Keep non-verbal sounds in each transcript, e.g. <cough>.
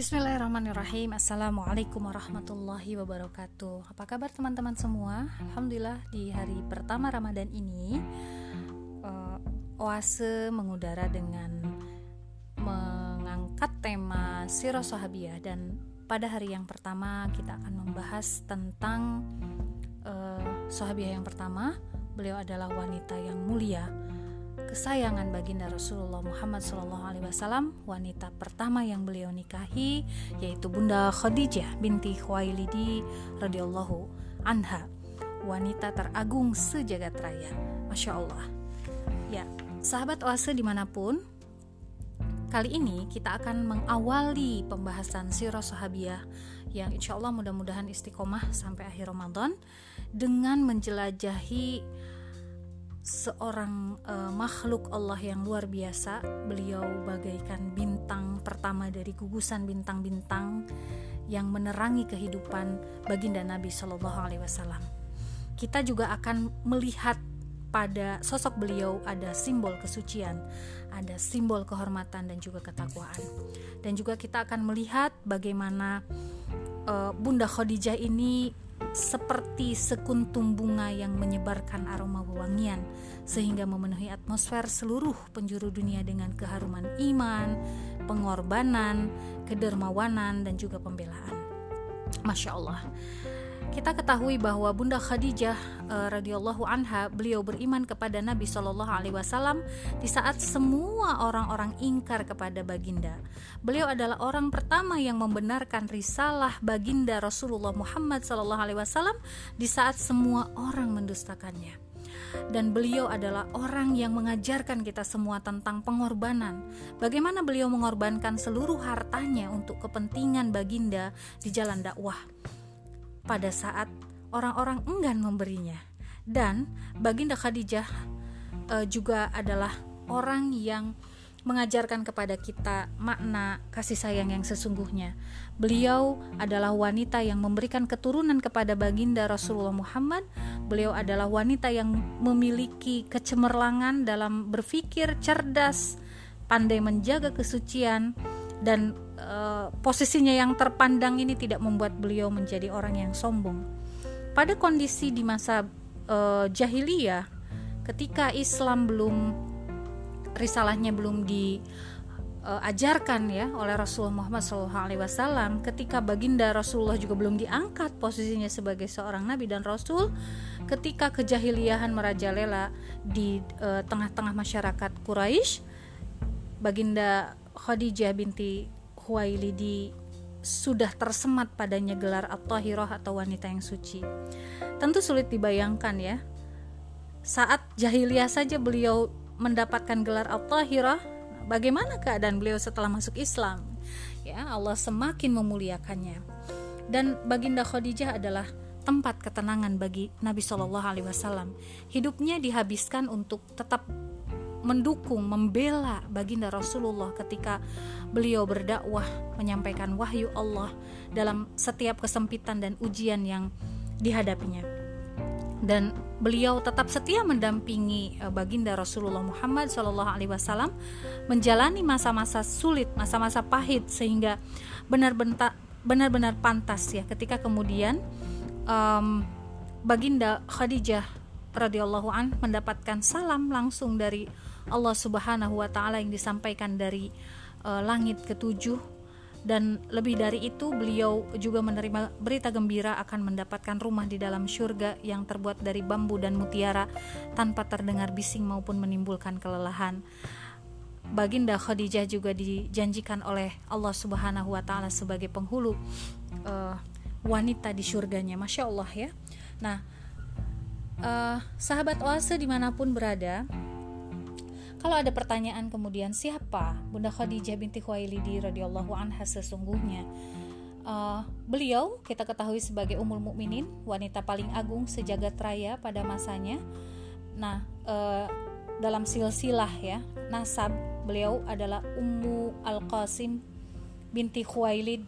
Bismillahirrahmanirrahim. Assalamualaikum warahmatullahi wabarakatuh. Apa kabar teman-teman semua? Alhamdulillah di hari pertama Ramadan ini uh, Oase mengudara dengan Mengangkat tema Sirah Sahabiyah. Dan pada hari yang pertama kita akan membahas tentang uh, yang pertama. Beliau adalah wanita yang mulia kesayangan baginda Rasulullah Muhammad SAW, wanita pertama yang beliau nikahi yaitu Bunda Khadijah binti Khuwailidi radhiyallahu anha, wanita teragung sejagat raya. Masya Allah. Ya, sahabat oase di mana pun, kali ini kita akan mengawali pembahasan sirah sahabiah yang insya Allah mudah-mudahan istiqomah sampai akhir Ramadan dengan menjelajahi seorang uh, makhluk Allah yang luar biasa. Beliau bagaikan bintang pertama dari gugusan bintang-bintang yang menerangi kehidupan baginda Nabi Shallallahu Alaihi Wasallam. Kita juga akan melihat pada sosok beliau ada simbol kesucian, ada simbol kehormatan dan juga ketakwaan. Dan juga kita akan melihat bagaimana uh, Bunda Khadijah ini seperti sekuntum bunga yang menyebarkan aroma wewangian sehingga memenuhi atmosfer seluruh penjuru dunia dengan keharuman iman, pengorbanan, kedermawanan dan juga pembelaan. Masya Allah. Kita ketahui bahwa Bunda Khadijah uh, radhiyallahu anha beliau beriman kepada Nabi Shallallahu alaihi wasallam di saat semua orang-orang ingkar kepada baginda. Beliau adalah orang pertama yang membenarkan risalah baginda Rasulullah Muhammad Shallallahu alaihi wasallam di saat semua orang mendustakannya dan beliau adalah orang yang mengajarkan kita semua tentang pengorbanan. Bagaimana beliau mengorbankan seluruh hartanya untuk kepentingan baginda di jalan dakwah pada saat orang-orang enggan memberinya. Dan Baginda Khadijah uh, juga adalah orang yang mengajarkan kepada kita makna kasih sayang yang sesungguhnya. Beliau adalah wanita yang memberikan keturunan kepada baginda Rasulullah Muhammad. Beliau adalah wanita yang memiliki kecemerlangan dalam berpikir cerdas, pandai menjaga kesucian dan Eh, posisinya yang terpandang ini tidak membuat beliau menjadi orang yang sombong. Pada kondisi di masa uh, jahiliyah, ketika Islam belum risalahnya belum diajarkan uh, ya oleh Rasulullah Muhammad SAW, ketika baginda Rasulullah juga belum diangkat posisinya sebagai seorang nabi dan rasul, ketika kejahiliahan merajalela di tengah-tengah masyarakat Quraisy, baginda Khadijah binti Huwailidi sudah tersemat padanya gelar At-Tahirah atau wanita yang suci. Tentu sulit dibayangkan ya. Saat jahiliyah saja beliau mendapatkan gelar At-Tahirah, bagaimana keadaan beliau setelah masuk Islam? Ya, Allah semakin memuliakannya. Dan baginda Khadijah adalah tempat ketenangan bagi Nabi Shallallahu alaihi wasallam. Hidupnya dihabiskan untuk tetap mendukung, membela baginda Rasulullah ketika beliau berdakwah, menyampaikan wahyu Allah dalam setiap kesempitan dan ujian yang dihadapinya. Dan beliau tetap setia mendampingi eh, baginda Rasulullah Muhammad Wasallam menjalani masa-masa sulit, masa-masa pahit sehingga benar-benar benar-benar pantas ya ketika kemudian um, baginda Khadijah radhiyallahu an mendapatkan salam langsung dari Allah Subhanahu wa taala yang disampaikan dari uh, langit ketujuh dan lebih dari itu beliau juga menerima berita gembira akan mendapatkan rumah di dalam surga yang terbuat dari bambu dan mutiara tanpa terdengar bising maupun menimbulkan kelelahan. Baginda Khadijah juga dijanjikan oleh Allah Subhanahu wa taala sebagai penghulu uh, wanita di surganya. Masya Allah ya. Nah, uh, sahabat oase di mana pun berada, kalau ada pertanyaan kemudian siapa Bunda Khadijah binti Khuwailidi radhiyallahu anha sesungguhnya? Uh, beliau kita ketahui sebagai Ummul Mukminin, wanita paling agung sejagat raya pada masanya. Nah, uh, dalam silsilah ya, nasab beliau adalah Ummu Al-Qasim binti Khuwailid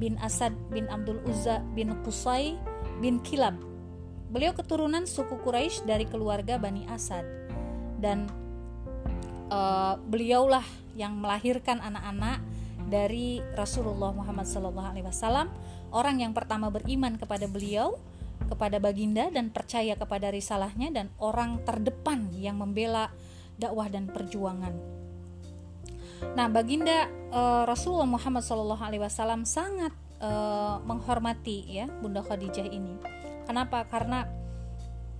bin Asad bin Abdul Uzza bin Qusay bin Kilab. Beliau keturunan suku Quraisy dari keluarga Bani Asad dan uh, beliaulah yang melahirkan anak-anak dari Rasulullah Muhammad SAW, orang yang pertama beriman kepada beliau, kepada baginda dan percaya kepada risalahnya dan orang terdepan yang membela dakwah dan perjuangan. Nah, baginda uh, Rasulullah Muhammad SAW sangat uh, menghormati ya Bunda Khadijah ini. Kenapa? Karena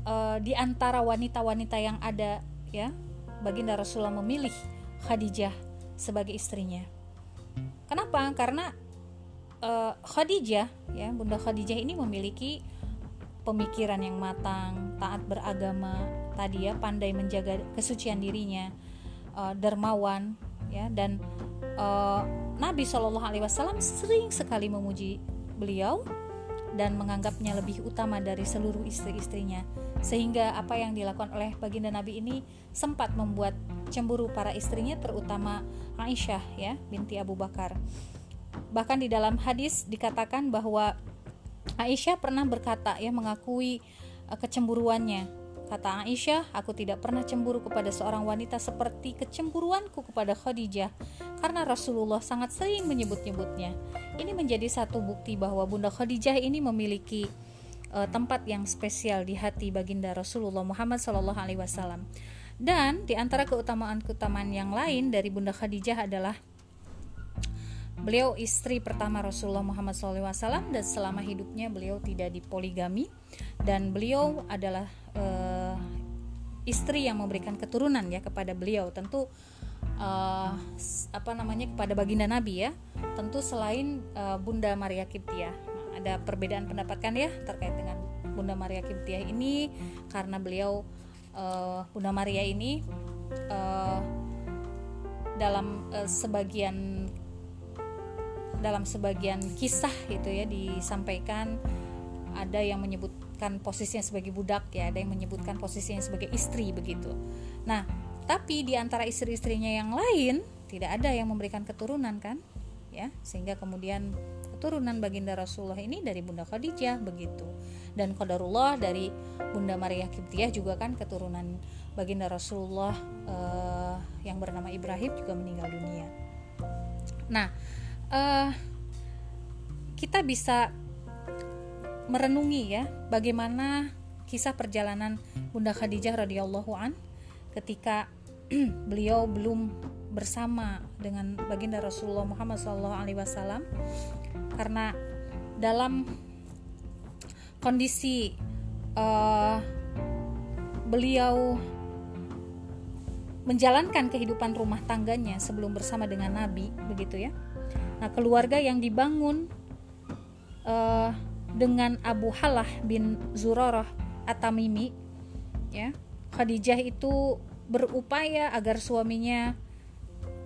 uh, di antara wanita-wanita yang ada ya baginda Rasulullah memilih Khadijah sebagai istrinya. Kenapa? Karena uh, Khadijah ya Bunda Khadijah ini memiliki pemikiran yang matang, taat beragama, tadi ya pandai menjaga kesucian dirinya, uh, dermawan ya dan uh, Nabi Shallallahu Alaihi Wasallam sering sekali memuji beliau dan menganggapnya lebih utama dari seluruh istri-istrinya sehingga apa yang dilakukan oleh baginda Nabi ini sempat membuat cemburu para istrinya terutama Aisyah ya binti Abu Bakar bahkan di dalam hadis dikatakan bahwa Aisyah pernah berkata ya mengakui uh, kecemburuannya Kata Aisyah, aku tidak pernah cemburu kepada seorang wanita seperti kecemburuanku kepada Khadijah karena Rasulullah sangat sering menyebut-nyebutnya. Ini menjadi satu bukti bahwa Bunda Khadijah ini memiliki uh, tempat yang spesial di hati baginda Rasulullah Muhammad SAW. Dan di antara keutamaan-keutamaan yang lain dari Bunda Khadijah adalah Beliau istri pertama Rasulullah Muhammad SAW dan selama hidupnya beliau tidak dipoligami dan beliau adalah uh, istri yang memberikan keturunan ya kepada beliau. Tentu uh, apa namanya kepada baginda Nabi ya. Tentu selain uh, Bunda Maria Kiptiah ada perbedaan pendapat kan ya terkait dengan Bunda Maria Kiptiah ini karena beliau uh, Bunda Maria ini uh, dalam uh, sebagian dalam sebagian kisah itu ya disampaikan ada yang menyebutkan posisinya sebagai budak ya, ada yang menyebutkan posisinya sebagai istri begitu. Nah, tapi di antara istri-istrinya yang lain tidak ada yang memberikan keturunan kan? Ya, sehingga kemudian keturunan baginda Rasulullah ini dari Bunda Khadijah begitu. Dan qadarullah dari Bunda Maria Kiptiah juga kan keturunan baginda Rasulullah uh, yang bernama Ibrahim juga meninggal dunia. Nah, uh, kita bisa merenungi ya bagaimana kisah perjalanan Bunda Khadijah radhiyallahu an ketika <clears throat> beliau belum bersama dengan baginda Rasulullah Muhammad SAW karena dalam kondisi uh, beliau menjalankan kehidupan rumah tangganya sebelum bersama dengan Nabi begitu ya Nah, keluarga yang dibangun uh, dengan Abu Halah bin Zurarah Atamimi, ya, Khadijah itu berupaya agar suaminya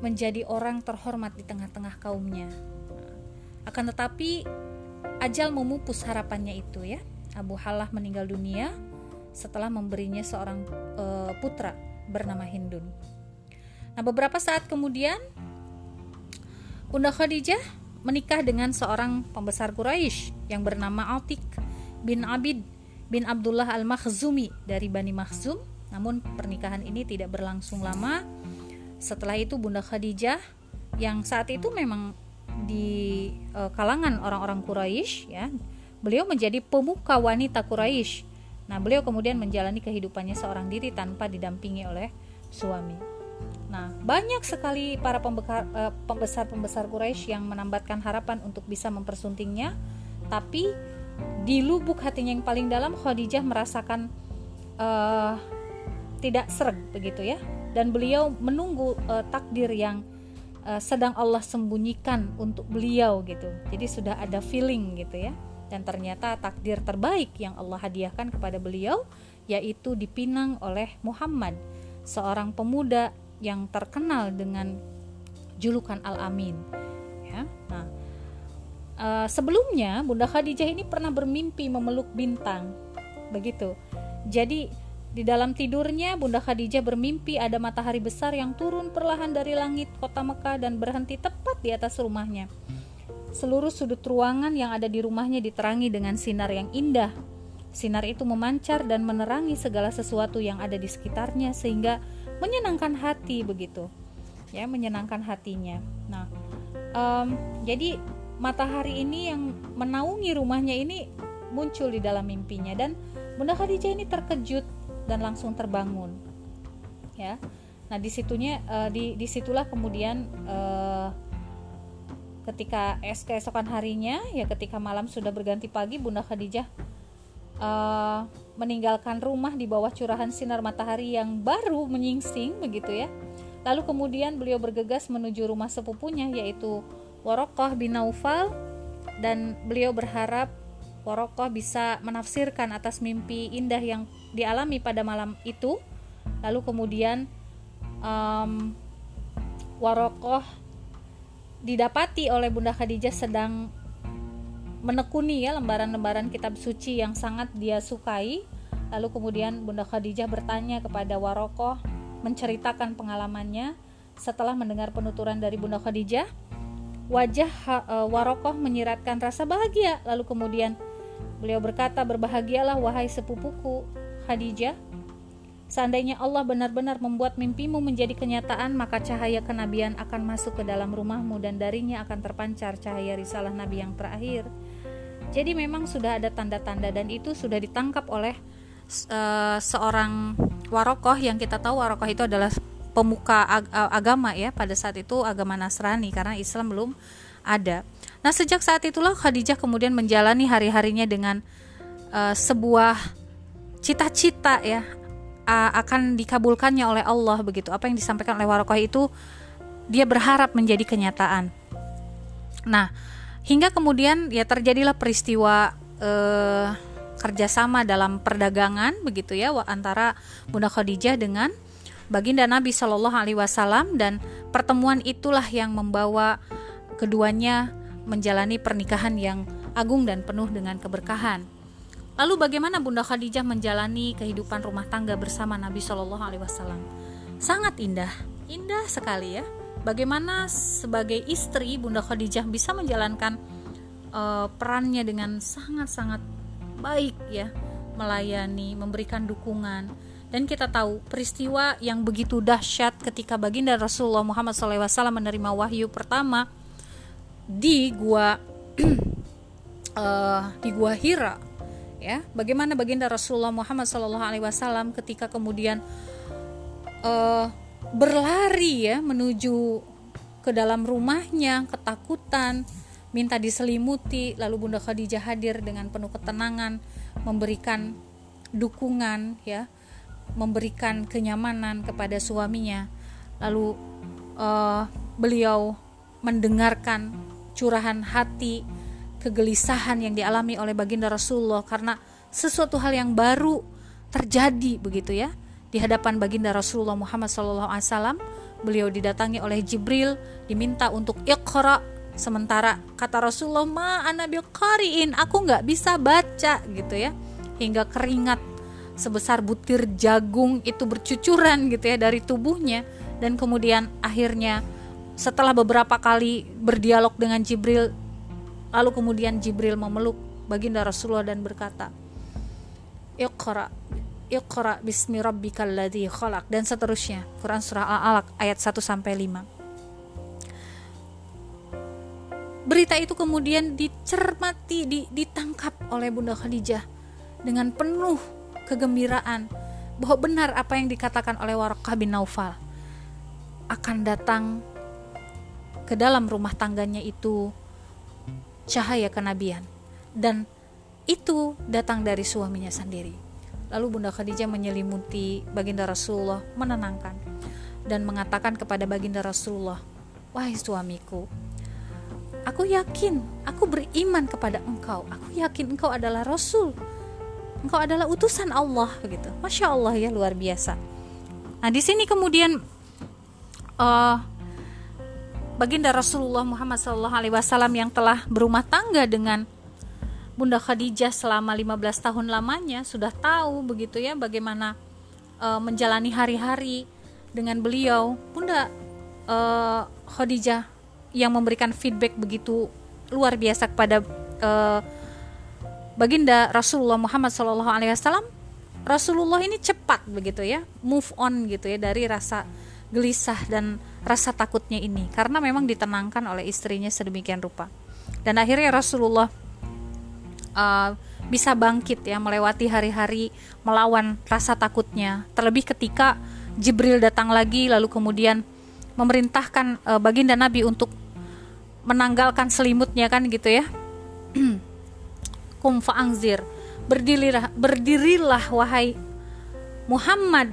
menjadi orang terhormat di tengah-tengah kaumnya. Akan tetapi ajal memupus harapannya itu ya. Abu Halah meninggal dunia setelah memberinya seorang uh, putra bernama Hindun. Nah, beberapa saat kemudian Bunda Khadijah menikah dengan seorang pembesar Quraisy yang bernama Atik bin Abid bin Abdullah Al-Makhzumi dari Bani Makhzum. Namun pernikahan ini tidak berlangsung lama. Setelah itu Bunda Khadijah yang saat itu memang di uh, kalangan orang-orang Quraisy ya, beliau menjadi pemuka wanita Quraisy. Nah, beliau kemudian menjalani kehidupannya seorang diri tanpa didampingi oleh suami. Nah, banyak sekali para eh, pembesar-pembesar Quraisy yang menambatkan harapan untuk bisa mempersuntingnya, tapi di lubuk hatinya yang paling dalam Khadijah merasakan uh, tidak serg begitu ya, dan beliau menunggu uh, takdir yang uh, sedang Allah sembunyikan untuk beliau gitu. Jadi sudah ada feeling gitu ya, dan ternyata takdir terbaik yang Allah hadiahkan kepada beliau yaitu dipinang oleh Muhammad, seorang pemuda yang terkenal dengan julukan Al-Amin. Ya, nah, uh, sebelumnya Bunda Khadijah ini pernah bermimpi memeluk bintang, begitu. Jadi di dalam tidurnya Bunda Khadijah bermimpi ada matahari besar yang turun perlahan dari langit kota Mekah dan berhenti tepat di atas rumahnya. Seluruh sudut ruangan yang ada di rumahnya diterangi dengan sinar yang indah. Sinar itu memancar dan menerangi segala sesuatu yang ada di sekitarnya sehingga menyenangkan hati begitu ya menyenangkan hatinya nah um, jadi matahari ini yang menaungi rumahnya ini muncul di dalam mimpinya dan Bunda Khadijah ini terkejut dan langsung terbangun ya. Nah di situnya uh, di di situlah kemudian uh, ketika es keesokan harinya ya ketika malam sudah berganti pagi Bunda Khadijah uh, meninggalkan rumah di bawah curahan sinar matahari yang baru menyingsing begitu ya. Lalu kemudian beliau bergegas menuju rumah sepupunya yaitu Warokoh bin Naufal dan beliau berharap Warokoh bisa menafsirkan atas mimpi indah yang dialami pada malam itu. Lalu kemudian um, Warokoh didapati oleh Bunda Khadijah sedang menekuni ya lembaran-lembaran kitab suci yang sangat dia sukai. Lalu kemudian Bunda Khadijah bertanya kepada Warokoh menceritakan pengalamannya setelah mendengar penuturan dari Bunda Khadijah Wajah Warokoh menyiratkan rasa bahagia. Lalu kemudian beliau berkata, "Berbahagialah wahai sepupuku Khadijah. Seandainya Allah benar-benar membuat mimpimu menjadi kenyataan, maka cahaya kenabian akan masuk ke dalam rumahmu dan darinya akan terpancar cahaya risalah nabi yang terakhir." Jadi memang sudah ada tanda-tanda dan itu sudah ditangkap oleh uh, seorang Warokoh yang kita tahu Warokoh itu adalah pemuka ag agama ya pada saat itu agama Nasrani karena Islam belum ada. Nah sejak saat itulah Khadijah kemudian menjalani hari-harinya dengan uh, sebuah cita-cita ya uh, akan dikabulkannya oleh Allah begitu. Apa yang disampaikan oleh Warokoh itu dia berharap menjadi kenyataan. Nah hingga kemudian ya terjadilah peristiwa uh, kerjasama dalam perdagangan begitu ya antara Bunda Khadijah dengan baginda Nabi Shallallahu Alaihi Wasallam dan pertemuan itulah yang membawa keduanya menjalani pernikahan yang agung dan penuh dengan keberkahan. Lalu bagaimana Bunda Khadijah menjalani kehidupan rumah tangga bersama Nabi Shallallahu Alaihi Wasallam? Sangat indah, indah sekali ya. Bagaimana sebagai istri Bunda Khadijah bisa menjalankan uh, perannya dengan sangat-sangat baik ya, melayani, memberikan dukungan dan kita tahu peristiwa yang begitu dahsyat ketika baginda Rasulullah Muhammad SAW menerima wahyu pertama di gua uh, <clears throat> di gua Hira ya. Bagaimana baginda Rasulullah Muhammad SAW ketika kemudian uh, berlari ya menuju ke dalam rumahnya ketakutan minta diselimuti. Lalu Bunda Khadijah hadir dengan penuh ketenangan memberikan dukungan ya. Memberikan kenyamanan kepada suaminya. Lalu uh, beliau mendengarkan curahan hati kegelisahan yang dialami oleh baginda Rasulullah karena sesuatu hal yang baru terjadi begitu ya di hadapan baginda Rasulullah Muhammad SAW beliau didatangi oleh Jibril diminta untuk ikhra sementara kata Rasulullah ma anabil qariin aku nggak bisa baca gitu ya. Hingga keringat sebesar butir jagung itu bercucuran gitu ya dari tubuhnya. Dan kemudian akhirnya setelah beberapa kali berdialog dengan Jibril lalu kemudian Jibril memeluk baginda Rasulullah dan berkata Iqra Iqra bismi rabbikal ladzi khalaq dan seterusnya. Quran surah Al-Alaq ayat 1 sampai 5 Berita itu kemudian dicermati, ditangkap oleh Bunda Khadijah dengan penuh kegembiraan bahwa benar apa yang dikatakan oleh Warakah bin Naufal. Akan datang ke dalam rumah tangganya itu cahaya kenabian dan itu datang dari suaminya sendiri. Lalu Bunda Khadijah menyelimuti baginda Rasulullah menenangkan dan mengatakan kepada baginda Rasulullah, "Wahai suamiku, aku yakin, aku beriman kepada engkau. Aku yakin engkau adalah rasul engkau adalah utusan Allah begitu masya Allah ya luar biasa nah di sini kemudian uh, baginda Rasulullah Muhammad SAW yang telah berumah tangga dengan Bunda Khadijah selama 15 tahun lamanya sudah tahu begitu ya bagaimana uh, menjalani hari-hari dengan beliau. Bunda uh, Khadijah yang memberikan feedback begitu luar biasa kepada uh, baginda Rasulullah Muhammad Wasallam. Rasulullah ini cepat begitu ya move on gitu ya dari rasa gelisah dan rasa takutnya ini karena memang ditenangkan oleh istrinya sedemikian rupa. Dan akhirnya Rasulullah uh, bisa bangkit ya melewati hari-hari melawan rasa takutnya. Terlebih ketika Jibril datang lagi lalu kemudian memerintahkan uh, baginda Nabi untuk menanggalkan selimutnya kan gitu ya. <clears throat> Kum fa'angzir berdirilah berdirilah wahai Muhammad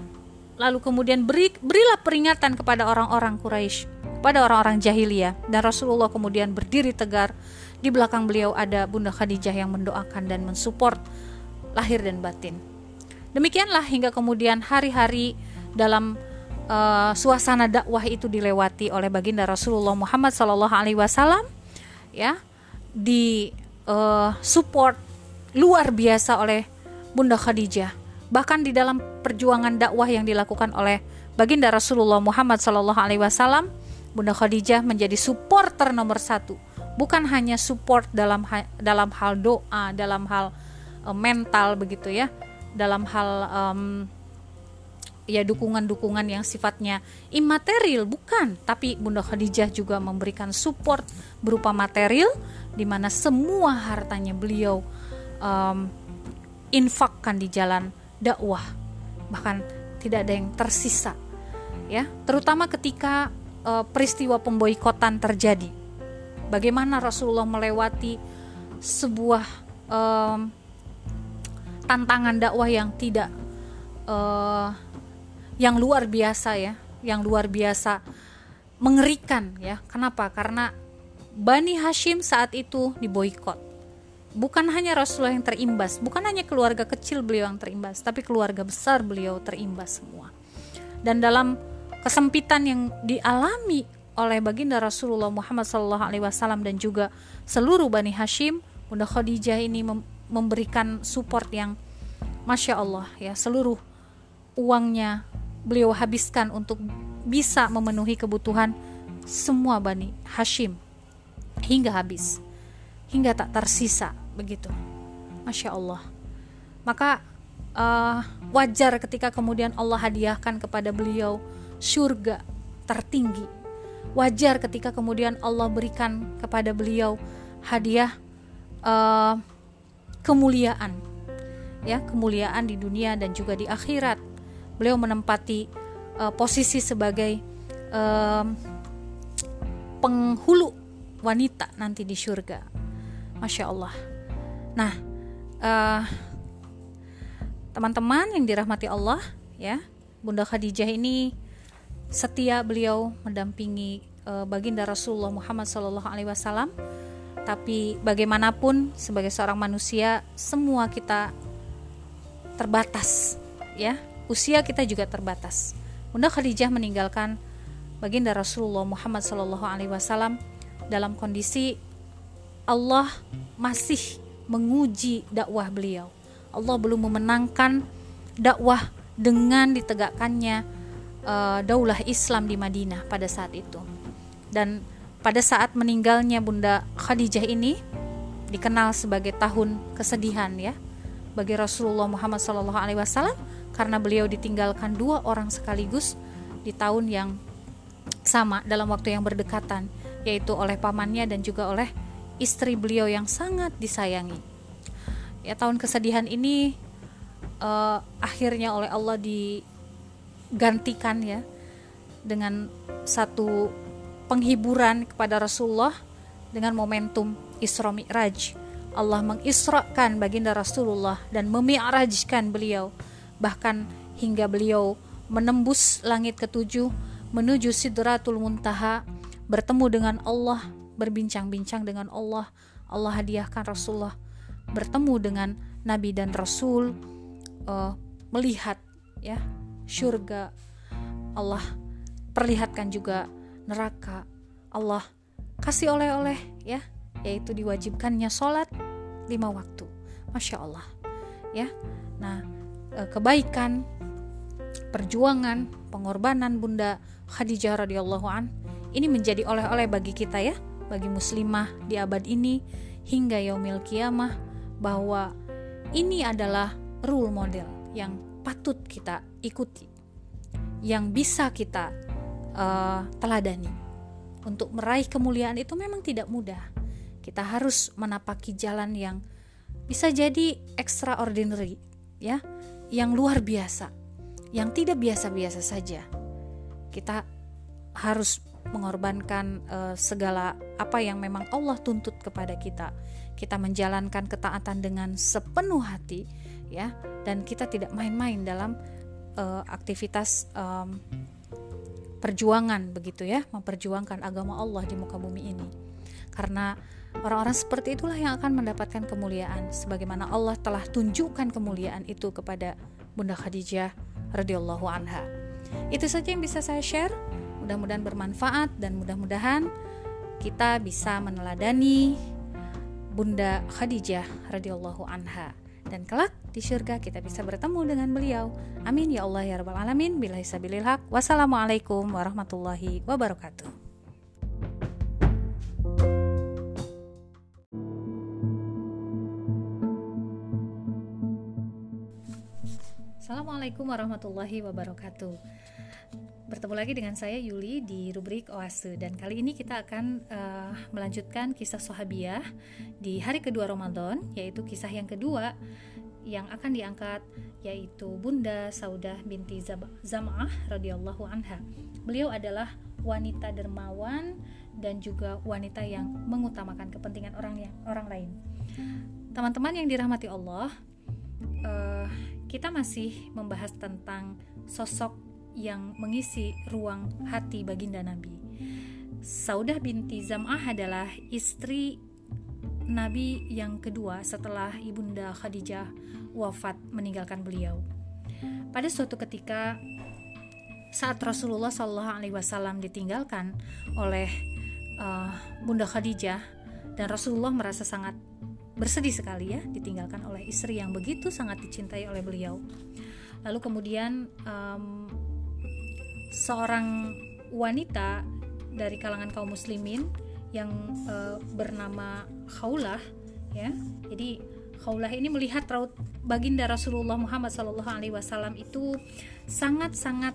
lalu kemudian beri, berilah peringatan kepada orang-orang Quraisy pada orang-orang jahiliyah dan Rasulullah kemudian berdiri tegar di belakang beliau ada Bunda Khadijah yang mendoakan dan mensupport lahir dan batin. Demikianlah hingga kemudian hari-hari dalam uh, suasana dakwah itu dilewati oleh baginda Rasulullah Muhammad Sallallahu Alaihi Wasallam, ya, di uh, support luar biasa oleh Bunda Khadijah. Bahkan di dalam perjuangan dakwah yang dilakukan oleh baginda Rasulullah Muhammad Wasallam, Bunda Khadijah menjadi supporter nomor satu. Bukan hanya support dalam dalam hal doa dalam hal uh, mental begitu ya dalam hal um, ya dukungan-dukungan yang sifatnya imaterial bukan. Tapi Bunda Khadijah juga memberikan support berupa material di mana semua hartanya beliau um, infakkan di jalan dakwah bahkan tidak ada yang tersisa ya terutama ketika uh, peristiwa pemboikotan terjadi bagaimana Rasulullah melewati sebuah um, tantangan dakwah yang tidak uh, yang luar biasa ya, yang luar biasa mengerikan ya. Kenapa? Karena Bani Hashim saat itu diboykot. Bukan hanya Rasulullah yang terimbas, bukan hanya keluarga kecil beliau yang terimbas, tapi keluarga besar beliau terimbas semua. Dan dalam kesempitan yang dialami oleh baginda Rasulullah Muhammad SAW dan juga seluruh Bani Hashim, Bunda Khadijah ini memberikan support yang Masya Allah ya seluruh uangnya beliau habiskan untuk bisa memenuhi kebutuhan semua Bani Hashim hingga habis hingga tak tersisa begitu. Masya Allah. Maka uh, wajar ketika kemudian Allah hadiahkan kepada beliau surga tertinggi. Wajar ketika kemudian Allah berikan kepada beliau hadiah uh, kemuliaan. Ya kemuliaan di dunia dan juga di akhirat. Beliau menempati uh, posisi sebagai uh, penghulu wanita nanti di surga. Masya Allah nah uh, teman-teman yang dirahmati Allah ya Bunda Khadijah ini setia beliau mendampingi uh, baginda Rasulullah Muhammad Wasallam. Tapi bagaimanapun sebagai seorang manusia semua kita terbatas, ya usia kita juga terbatas. Bunda Khadijah meninggalkan baginda Rasulullah Muhammad Wasallam dalam kondisi Allah masih menguji dakwah beliau. Allah belum memenangkan dakwah dengan ditegakkannya uh, daulah Islam di Madinah pada saat itu. Dan pada saat meninggalnya Bunda Khadijah ini dikenal sebagai tahun kesedihan ya bagi Rasulullah Muhammad SAW karena beliau ditinggalkan dua orang sekaligus di tahun yang sama dalam waktu yang berdekatan yaitu oleh pamannya dan juga oleh istri beliau yang sangat disayangi. Ya tahun kesedihan ini uh, akhirnya oleh Allah di gantikan ya dengan satu penghiburan kepada Rasulullah dengan momentum Isra Mi'raj. Allah mengisrakan baginda Rasulullah dan memi'rajkan beliau bahkan hingga beliau menembus langit ketujuh menuju Sidratul Muntaha bertemu dengan Allah berbincang-bincang dengan Allah. Allah hadiahkan Rasulullah bertemu dengan Nabi dan Rasul uh, melihat ya surga Allah perlihatkan juga neraka. Allah kasih oleh-oleh ya yaitu diwajibkannya sholat lima waktu. Masya Allah ya. Nah e, kebaikan perjuangan pengorbanan bunda Khadijah radhiyallahu an ini menjadi oleh-oleh bagi kita ya bagi muslimah di abad ini hingga yaumil kiamah bahwa ini adalah rule model yang patut kita ikuti, yang bisa kita uh, teladani. Untuk meraih kemuliaan itu memang tidak mudah. Kita harus menapaki jalan yang bisa jadi extraordinary, ya, yang luar biasa, yang tidak biasa-biasa saja. Kita harus mengorbankan uh, segala apa yang memang Allah tuntut kepada kita. Kita menjalankan ketaatan dengan sepenuh hati, ya, dan kita tidak main-main dalam uh, aktivitas um, perjuangan begitu ya, memperjuangkan agama Allah di muka bumi ini. Karena orang-orang seperti itulah yang akan mendapatkan kemuliaan sebagaimana Allah telah tunjukkan kemuliaan itu kepada Bunda Khadijah radhiyallahu anha. Itu saja yang bisa saya share. Mudah-mudahan bermanfaat dan mudah-mudahan kita bisa meneladani Bunda Khadijah radhiyallahu anha dan kelak di surga kita bisa bertemu dengan beliau. Amin ya Allah ya rabbal alamin. Sabilil haq. Wassalamualaikum warahmatullahi wabarakatuh. Assalamualaikum warahmatullahi wabarakatuh. Bertemu lagi dengan saya Yuli di rubrik Oase dan kali ini kita akan uh, melanjutkan kisah Sohabiah di hari kedua Ramadan yaitu kisah yang kedua yang akan diangkat yaitu Bunda Saudah binti Zam'ah radhiyallahu anha. Beliau adalah wanita dermawan dan juga wanita yang mengutamakan kepentingan orang yang orang lain. Teman-teman yang dirahmati Allah, uh, kita masih membahas tentang sosok yang mengisi ruang hati baginda Nabi. Saudah binti Zam'ah adalah istri Nabi yang kedua setelah Ibunda Khadijah wafat meninggalkan beliau. Pada suatu ketika saat Rasulullah Wasallam ditinggalkan oleh uh, Bunda Khadijah dan Rasulullah merasa sangat bersedih sekali ya ditinggalkan oleh istri yang begitu sangat dicintai oleh beliau. Lalu kemudian um, seorang wanita dari kalangan kaum muslimin yang uh, bernama Khaulah ya. Jadi Khaulah ini melihat raut baginda Rasulullah Muhammad wasallam itu sangat-sangat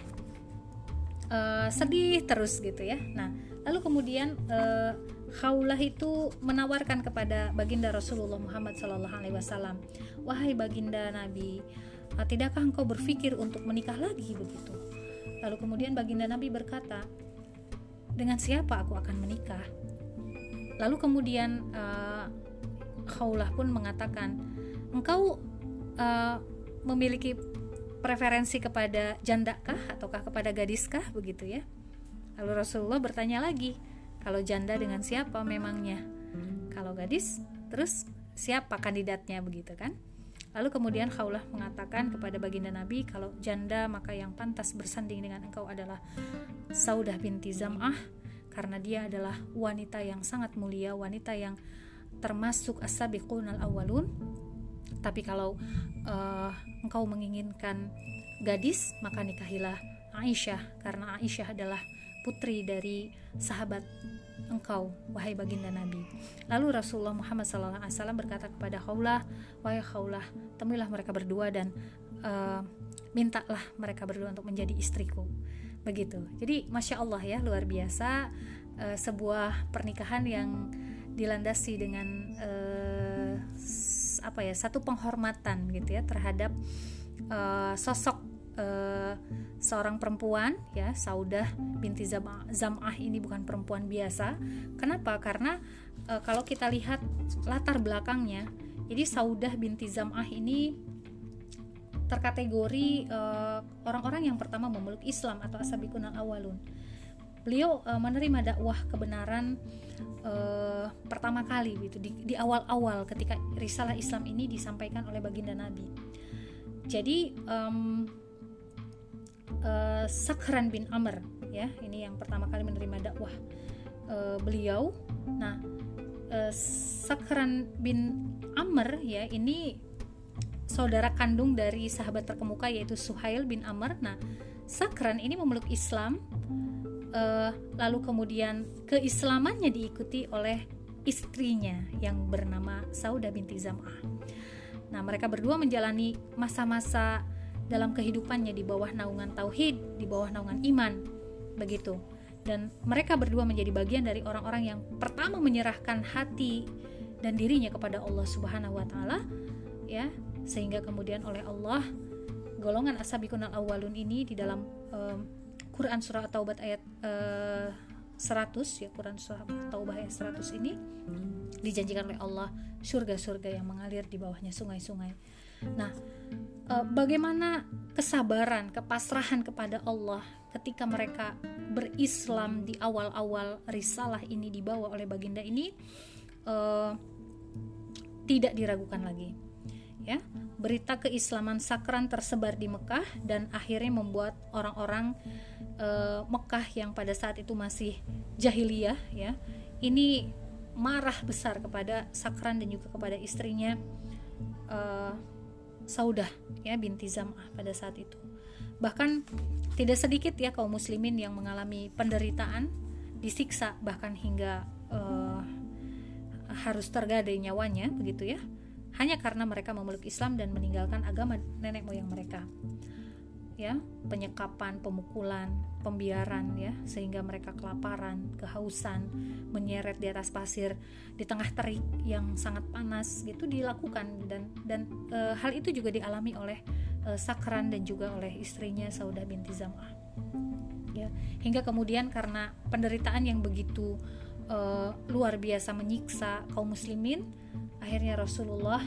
uh, sedih terus gitu ya. Nah, lalu kemudian uh, Khaulah itu menawarkan kepada baginda Rasulullah Muhammad wasallam, "Wahai baginda Nabi, tidakkah engkau berpikir untuk menikah lagi begitu?" Lalu kemudian baginda Nabi berkata, "Dengan siapa aku akan menikah?" Lalu kemudian uh, Khaulah pun mengatakan, "Engkau uh, memiliki preferensi kepada jandakah ataukah kepada gadiskah begitu ya?" Lalu Rasulullah bertanya lagi, "Kalau janda dengan siapa memangnya?" Kalau gadis, terus siapa kandidatnya begitu kan? Lalu kemudian Khaulah mengatakan kepada baginda Nabi kalau janda maka yang pantas bersanding dengan engkau adalah Saudah binti Zam'ah karena dia adalah wanita yang sangat mulia, wanita yang termasuk as-sabiqun al-awwalun. Tapi kalau uh, engkau menginginkan gadis, maka nikahilah Aisyah karena Aisyah adalah putri dari sahabat engkau wahai baginda Nabi. Lalu Rasulullah Muhammad SAW berkata kepada Khawlah, wahai Khawlah, temuilah mereka berdua dan uh, mintalah mereka berdua untuk menjadi istriku. Begitu. Jadi masya Allah ya luar biasa uh, sebuah pernikahan yang dilandasi dengan uh, apa ya satu penghormatan gitu ya terhadap uh, sosok uh, seorang perempuan ya Saudah binti Zam'ah ini bukan perempuan biasa. Kenapa? Karena uh, kalau kita lihat latar belakangnya, jadi Saudah binti Zam'ah ini terkategori uh, orang-orang yang pertama memeluk Islam atau asabikun al-awalun. Beliau uh, menerima dakwah kebenaran uh, pertama kali gitu di awal-awal ketika risalah Islam ini disampaikan oleh baginda Nabi. Jadi um, uh, Sakran bin Amr ya. Ini yang pertama kali menerima dakwah uh, beliau. Nah uh, Sakran bin Amr ya ini saudara kandung dari sahabat terkemuka yaitu Suhail bin Amr. Nah Sakran ini memeluk Islam uh, lalu kemudian keislamannya diikuti oleh istrinya yang bernama Sauda binti Zam'ah. Nah, mereka berdua menjalani masa-masa dalam kehidupannya di bawah naungan tauhid, di bawah naungan iman. begitu dan mereka berdua menjadi bagian dari orang-orang yang pertama menyerahkan hati dan dirinya kepada Allah Subhanahu wa taala ya sehingga kemudian oleh Allah golongan asabikun al-awwalun ini di dalam um, Quran surah Taubat ayat uh, 100 ya Quran surah Taubah ayat 100 ini dijanjikan oleh Allah surga-surga yang mengalir di bawahnya sungai-sungai. Nah, uh, bagaimana kesabaran, kepasrahan kepada Allah ketika mereka berislam di awal-awal risalah ini dibawa oleh baginda ini uh, tidak diragukan lagi ya. Berita keislaman sakran tersebar di Mekah dan akhirnya membuat orang-orang uh, Mekah yang pada saat itu masih jahiliyah ya ini marah besar kepada sakran dan juga kepada istrinya Saudah ya binti Zam'ah pada saat itu bahkan tidak sedikit ya kaum muslimin yang mengalami penderitaan, disiksa bahkan hingga uh, harus tergadai nyawanya begitu ya. Hanya karena mereka memeluk Islam dan meninggalkan agama nenek moyang mereka. Ya, penyekapan, pemukulan, pembiaran ya, sehingga mereka kelaparan, kehausan, menyeret di atas pasir di tengah terik yang sangat panas gitu dilakukan dan dan e, hal itu juga dialami oleh uh, Sakran dan juga oleh istrinya Saudah binti Zam'ah. Ya, hingga kemudian karena penderitaan yang begitu uh, luar biasa menyiksa kaum muslimin, akhirnya Rasulullah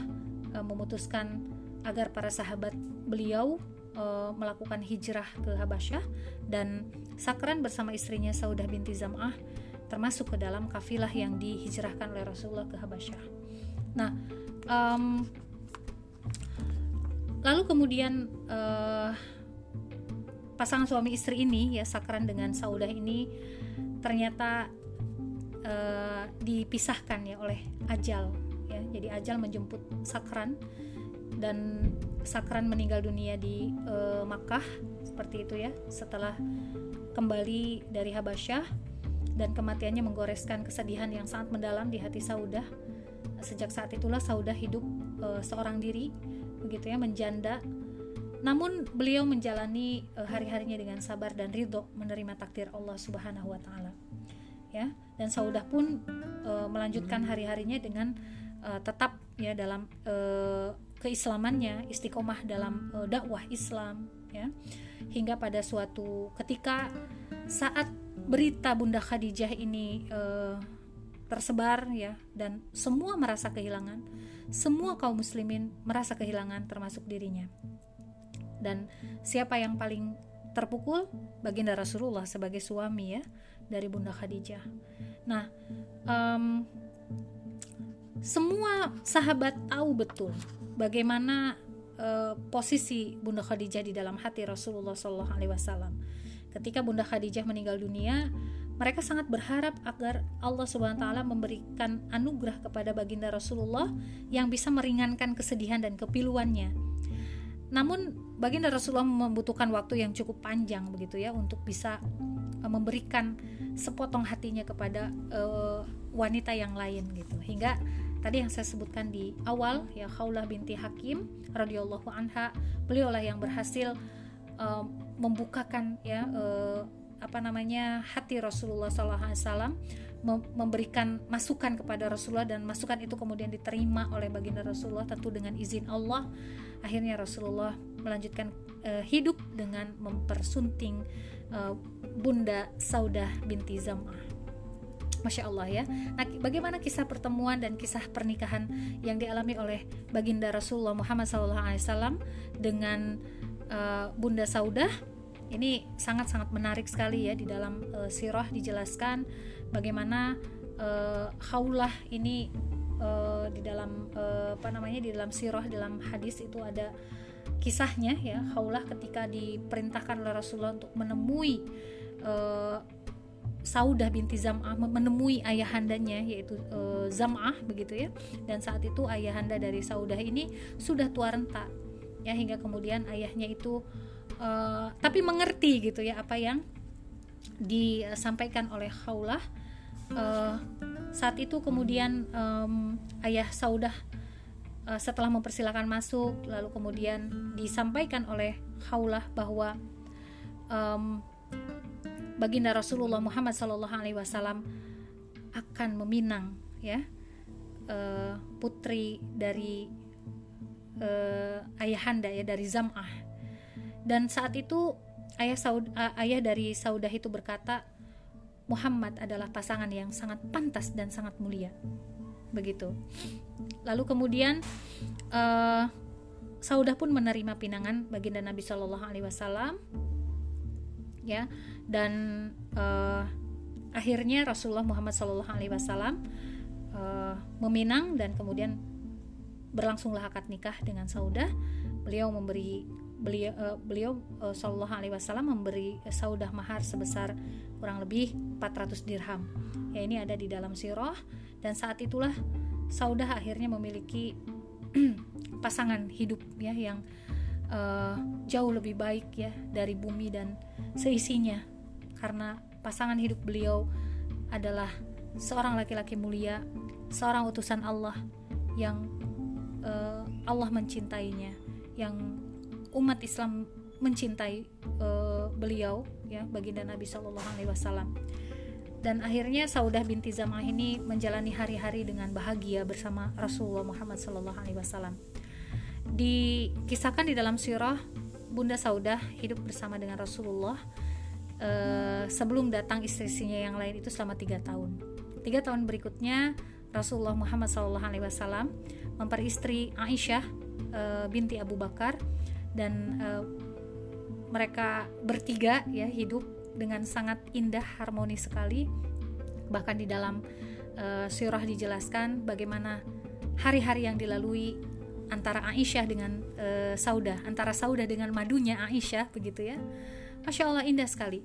uh, memutuskan agar para sahabat beliau uh, melakukan hijrah ke Habasyah. Dan Sakran bersama istrinya Saudah binti Zam'ah termasuk ke dalam kafilah yang dihijrahkan oleh Rasulullah ke Habasyah. Nah, um, lalu kemudian uh, pasangan suami istri ini ya Sakran dengan Saudah ini ternyata uh, dipisahkan ya oleh ajal ya. Jadi ajal menjemput Sakran dan Sakran meninggal dunia di uh, Makkah seperti itu ya setelah kembali dari Habasyah dan kematiannya menggoreskan kesedihan yang sangat mendalam di hati Saudah sejak saat itulah Saudah hidup uh, seorang diri begitu ya menjanda namun beliau menjalani uh, hari-harinya dengan sabar dan ridho menerima takdir Allah Subhanahu wa taala. Ya, dan Saudah pun uh, melanjutkan hari-harinya dengan uh, tetap ya dalam uh, keislamannya, istiqomah dalam uh, dakwah Islam ya. Hingga pada suatu ketika saat berita Bunda Khadijah ini uh, tersebar ya dan semua merasa kehilangan semua kaum muslimin merasa kehilangan termasuk dirinya. Dan siapa yang paling terpukul? Baginda Rasulullah sebagai suami ya dari Bunda Khadijah. Nah, um, semua sahabat tahu betul bagaimana uh, posisi Bunda Khadijah di dalam hati Rasulullah SAW. Ketika Bunda Khadijah meninggal dunia, mereka sangat berharap agar Allah Subhanahu wa taala memberikan anugerah kepada baginda Rasulullah yang bisa meringankan kesedihan dan kepiluannya. Namun baginda Rasulullah membutuhkan waktu yang cukup panjang begitu ya untuk bisa uh, memberikan sepotong hatinya kepada uh, wanita yang lain gitu. Hingga tadi yang saya sebutkan di awal ya Khaulah binti Hakim radhiyallahu anha, beliaulah yang berhasil uh, membukakan ya uh, apa namanya hati Rasulullah SAW memberikan masukan kepada Rasulullah dan masukan itu kemudian diterima oleh baginda Rasulullah tentu dengan izin Allah. Akhirnya Rasulullah melanjutkan uh, hidup dengan mempersunting uh, Bunda Saudah binti Zam'ah Masya Allah ya. Nah bagaimana kisah pertemuan dan kisah pernikahan yang dialami oleh baginda Rasulullah Muhammad SAW dengan uh, Bunda Saudah? Ini sangat-sangat menarik sekali ya di dalam uh, sirah dijelaskan bagaimana uh, haulah ini uh, di dalam uh, apa namanya di dalam sirah dalam hadis itu ada kisahnya ya. Haulah ketika diperintahkan oleh Rasulullah untuk menemui uh, Saudah binti Zam'ah menemui ayahandanya yaitu uh, Zam'ah begitu ya. Dan saat itu ayahanda dari Saudah ini sudah tua renta ya hingga kemudian ayahnya itu uh, tapi mengerti gitu ya apa yang disampaikan oleh Khaulah uh, saat itu kemudian um, ayah Saudah uh, setelah mempersilahkan masuk lalu kemudian disampaikan oleh Khaulah bahwa um, baginda Rasulullah Muhammad Sallallahu Alaihi Wasallam akan meminang ya uh, putri dari uh, ayahanda ya dari Zam'ah. Dan saat itu ayah Saud, uh, ayah dari Saudah itu berkata Muhammad adalah pasangan yang sangat pantas dan sangat mulia. Begitu. Lalu kemudian uh, Saudah pun menerima pinangan baginda Nabi Shallallahu Alaihi Wasallam ya dan uh, akhirnya Rasulullah Muhammad Wasallam uh, meminang dan kemudian berlangsunglah akad nikah dengan Saudah. Beliau memberi beliau uh, beliau uh, Shallallahu Alaihi Wasallam memberi Saudah mahar sebesar kurang lebih 400 dirham. Ya ini ada di dalam sirah. Dan saat itulah Saudah akhirnya memiliki <clears throat> pasangan hidup ya yang uh, jauh lebih baik ya dari bumi dan seisinya karena pasangan hidup beliau adalah seorang laki-laki mulia, seorang utusan Allah yang uh, Allah mencintainya, yang umat Islam mencintai uh, beliau ya baginda Nabi Shallallahu Alaihi Wasallam dan akhirnya Saudah binti Zamah ini menjalani hari-hari dengan bahagia bersama Rasulullah Muhammad Sallallahu Alaihi Wasallam. Dikisahkan di dalam sirah Bunda Saudah hidup bersama dengan Rasulullah uh, sebelum datang istrinya yang lain itu selama tiga tahun. Tiga tahun berikutnya Rasulullah Muhammad Wasallam memperistri Aisyah uh, binti Abu Bakar dan uh, mereka bertiga ya hidup dengan sangat indah harmonis sekali bahkan di dalam uh, surah dijelaskan bagaimana hari-hari yang dilalui antara Aisyah dengan uh, Saudah antara Saudah dengan madunya Aisyah begitu ya Masya Allah indah sekali.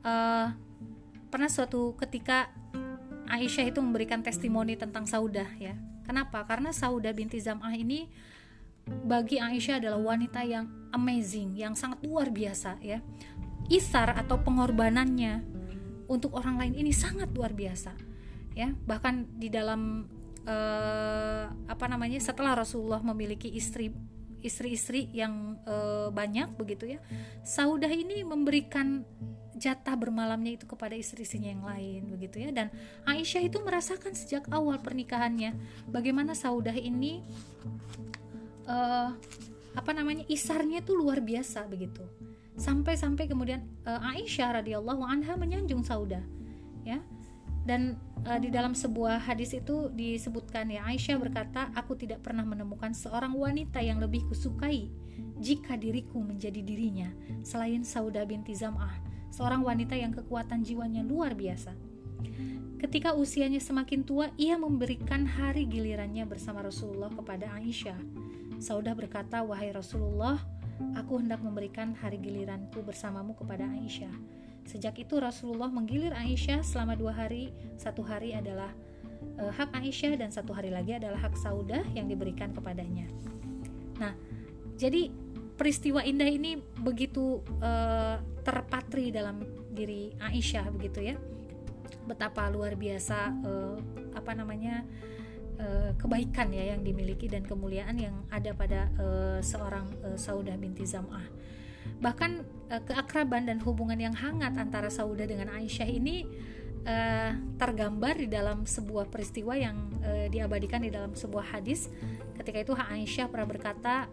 Uh, pernah suatu ketika Aisyah itu memberikan testimoni tentang Saudah ya. Kenapa? Karena Saudah binti Zam'ah ini bagi Aisyah adalah wanita yang amazing, yang sangat luar biasa ya. Isar atau pengorbanannya untuk orang lain ini sangat luar biasa ya. Bahkan di dalam uh, apa namanya setelah Rasulullah memiliki istri istri-istri yang uh, banyak begitu ya. Saudah ini memberikan jatah bermalamnya itu kepada istri-istrinya yang lain begitu ya. Dan Aisyah itu merasakan sejak awal pernikahannya bagaimana Saudah ini uh, apa namanya isarnya itu luar biasa begitu. Sampai-sampai kemudian uh, Aisyah radhiyallahu anha menyanjung Sauda ya dan uh, di dalam sebuah hadis itu disebutkan ya Aisyah berkata aku tidak pernah menemukan seorang wanita yang lebih kusukai jika diriku menjadi dirinya selain Sauda binti Zam'ah seorang wanita yang kekuatan jiwanya luar biasa Ketika usianya semakin tua, ia memberikan hari gilirannya bersama Rasulullah kepada Aisyah. Saudah berkata, "Wahai Rasulullah, aku hendak memberikan hari giliranku bersamamu kepada Aisyah. Sejak itu Rasulullah menggilir Aisyah selama dua hari. Satu hari adalah e, hak Aisyah dan satu hari lagi adalah hak Saudah yang diberikan kepadanya. Nah, jadi peristiwa indah ini begitu e, terpatri dalam diri Aisyah begitu ya. Betapa luar biasa e, apa namanya uh, kebaikan ya yang dimiliki dan kemuliaan yang ada pada uh, seorang uh, Saudah binti Zam'ah. Bahkan uh, keakraban dan hubungan yang hangat antara Saudah dengan Aisyah ini uh, tergambar di dalam sebuah peristiwa yang uh, diabadikan di dalam sebuah hadis. Ketika itu Aisyah pernah berkata,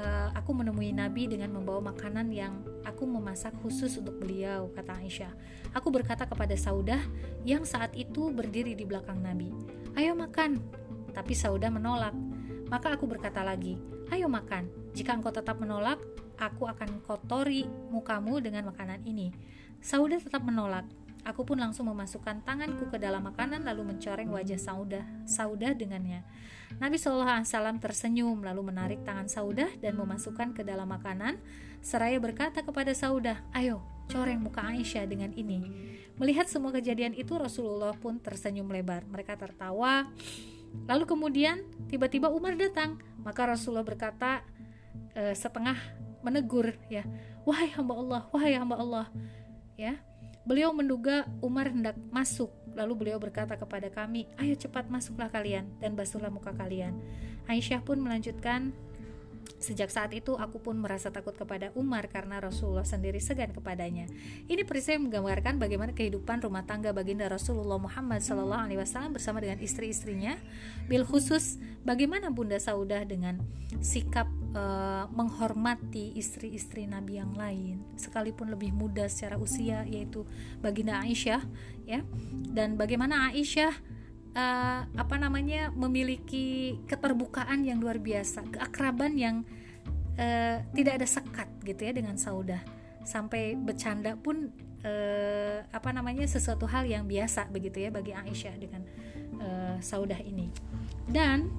uh, aku menemui Nabi dengan membawa makanan yang aku memasak khusus untuk beliau, kata Aisyah. Aku berkata kepada Saudah yang saat itu berdiri di belakang Nabi, ayo makan. Tapi Saudah menolak. Maka aku berkata lagi, ayo makan. Jika engkau tetap menolak, aku akan kotori mukamu dengan makanan ini. Saudah tetap menolak. Aku pun langsung memasukkan tanganku ke dalam makanan lalu mencoreng wajah Saudah, Saudah dengannya. Nabi Shallallahu Alaihi Wasallam tersenyum lalu menarik tangan Saudah dan memasukkan ke dalam makanan seraya berkata kepada Saudah, ayo coreng muka Aisyah dengan ini. Melihat semua kejadian itu Rasulullah pun tersenyum lebar. Mereka tertawa. Lalu kemudian tiba-tiba Umar datang. Maka Rasulullah berkata e, setengah menegur ya, wahai hamba Allah, wahai hamba Allah, ya Beliau menduga Umar hendak masuk, lalu beliau berkata kepada kami, "Ayo cepat masuklah kalian dan basuhlah muka kalian." Aisyah pun melanjutkan, Sejak saat itu aku pun merasa takut kepada Umar karena Rasulullah sendiri segan kepadanya. Ini peristiwa yang menggambarkan bagaimana kehidupan rumah tangga baginda Rasulullah Muhammad Sallallahu Alaihi Wasallam bersama dengan istri-istrinya. Bil khusus bagaimana Bunda Saudah dengan sikap uh, menghormati istri-istri Nabi yang lain, sekalipun lebih muda secara usia, yaitu baginda Aisyah, ya. Dan bagaimana Aisyah uh, apa namanya memiliki keterbukaan yang luar biasa, keakraban yang uh, tidak ada sekat gitu ya dengan Saudah. Sampai bercanda pun uh, apa namanya sesuatu hal yang biasa begitu ya bagi Aisyah dengan uh, Saudah ini. Dan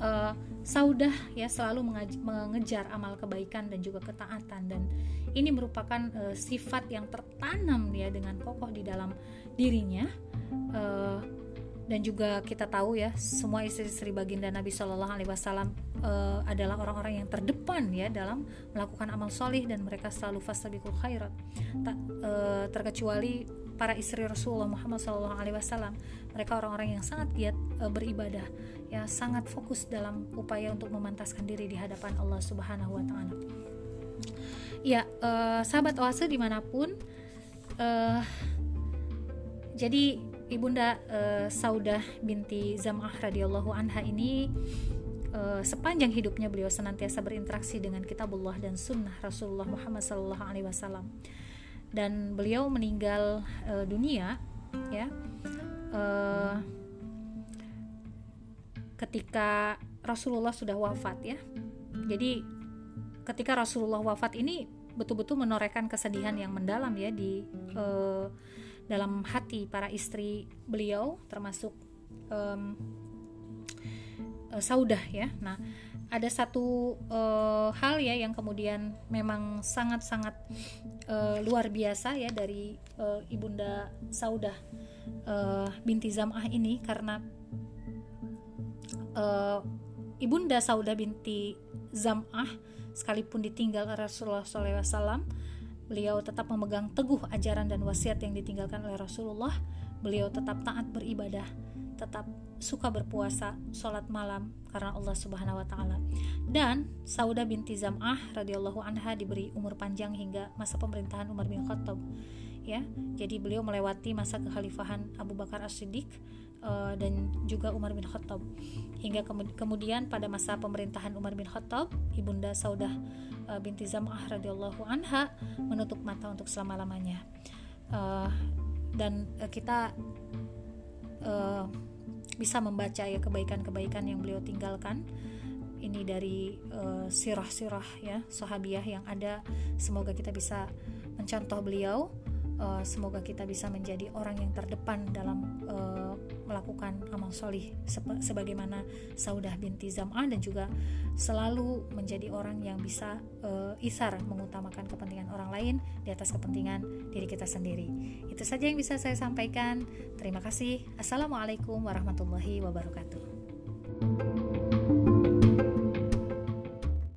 uh, Saudah ya selalu mengejar amal kebaikan dan juga ketaatan dan ini merupakan uh, sifat yang tertanam ya dengan kokoh di dalam dirinya. Uh, dan juga kita tahu ya semua istri-istri baginda Nabi Shallallahu Alaihi Wasallam uh, adalah orang-orang yang terdepan ya dalam melakukan amal solih dan mereka selalu fastabiqul khairat tak uh, terkecuali para istri Rasulullah Muhammad Shallallahu Alaihi Wasallam mereka orang-orang yang sangat giat uh, beribadah ya sangat fokus dalam upaya untuk memantaskan diri di hadapan Allah Subhanahu Wa Taala. Ya uh, sahabat oase di mana pun uh, jadi ibunda uh, Saudah binti Zam'ah radhiyallahu anha ini uh, sepanjang hidupnya beliau senantiasa berinteraksi dengan kitabullah dan sunnah Rasulullah Muhammad sallallahu alaihi wasallam. Dan beliau meninggal uh, dunia ya uh, ketika Rasulullah sudah wafat ya jadi ketika Rasulullah wafat ini betul-betul menorehkan kesedihan yang mendalam ya di uh, dalam hati para istri beliau termasuk uh, Saudah ya. Nah, ada satu uh, hal ya yang kemudian memang sangat-sangat uh, luar biasa ya dari uh, ibunda Saudah uh, binti Zam'ah ini karena uh, ibunda Saudah binti Zam'ah sekalipun ditinggal Rasulullah SAW Beliau tetap memegang teguh ajaran dan wasiat yang ditinggalkan oleh Rasulullah. Beliau tetap taat beribadah, tetap suka berpuasa, sholat malam karena Allah Subhanahu wa taala. Dan Sauda binti Zam'ah radhiyallahu anha diberi umur panjang hingga masa pemerintahan Umar bin Khattab. Ya, jadi beliau melewati masa kekhalifahan Abu Bakar As-Siddiq uh, dan juga Umar bin Khattab. Hingga kemudian pada masa pemerintahan Umar bin Khattab, Ibunda Saudah uh, binti Zam'ah radhiyallahu anha menutup mata untuk selama-lamanya. Uh, dan uh, kita uh, bisa membaca ya kebaikan-kebaikan yang beliau tinggalkan ini dari sirah-sirah uh, ya sahabiah yang ada semoga kita bisa mencontoh beliau uh, semoga kita bisa menjadi orang yang terdepan dalam uh, melakukan amal solih sebagaimana Saudah binti Zam'ah dan juga selalu menjadi orang yang bisa uh, isar mengutamakan kepentingan orang lain di atas kepentingan diri kita sendiri. Itu saja yang bisa saya sampaikan. Terima kasih. Assalamualaikum warahmatullahi wabarakatuh.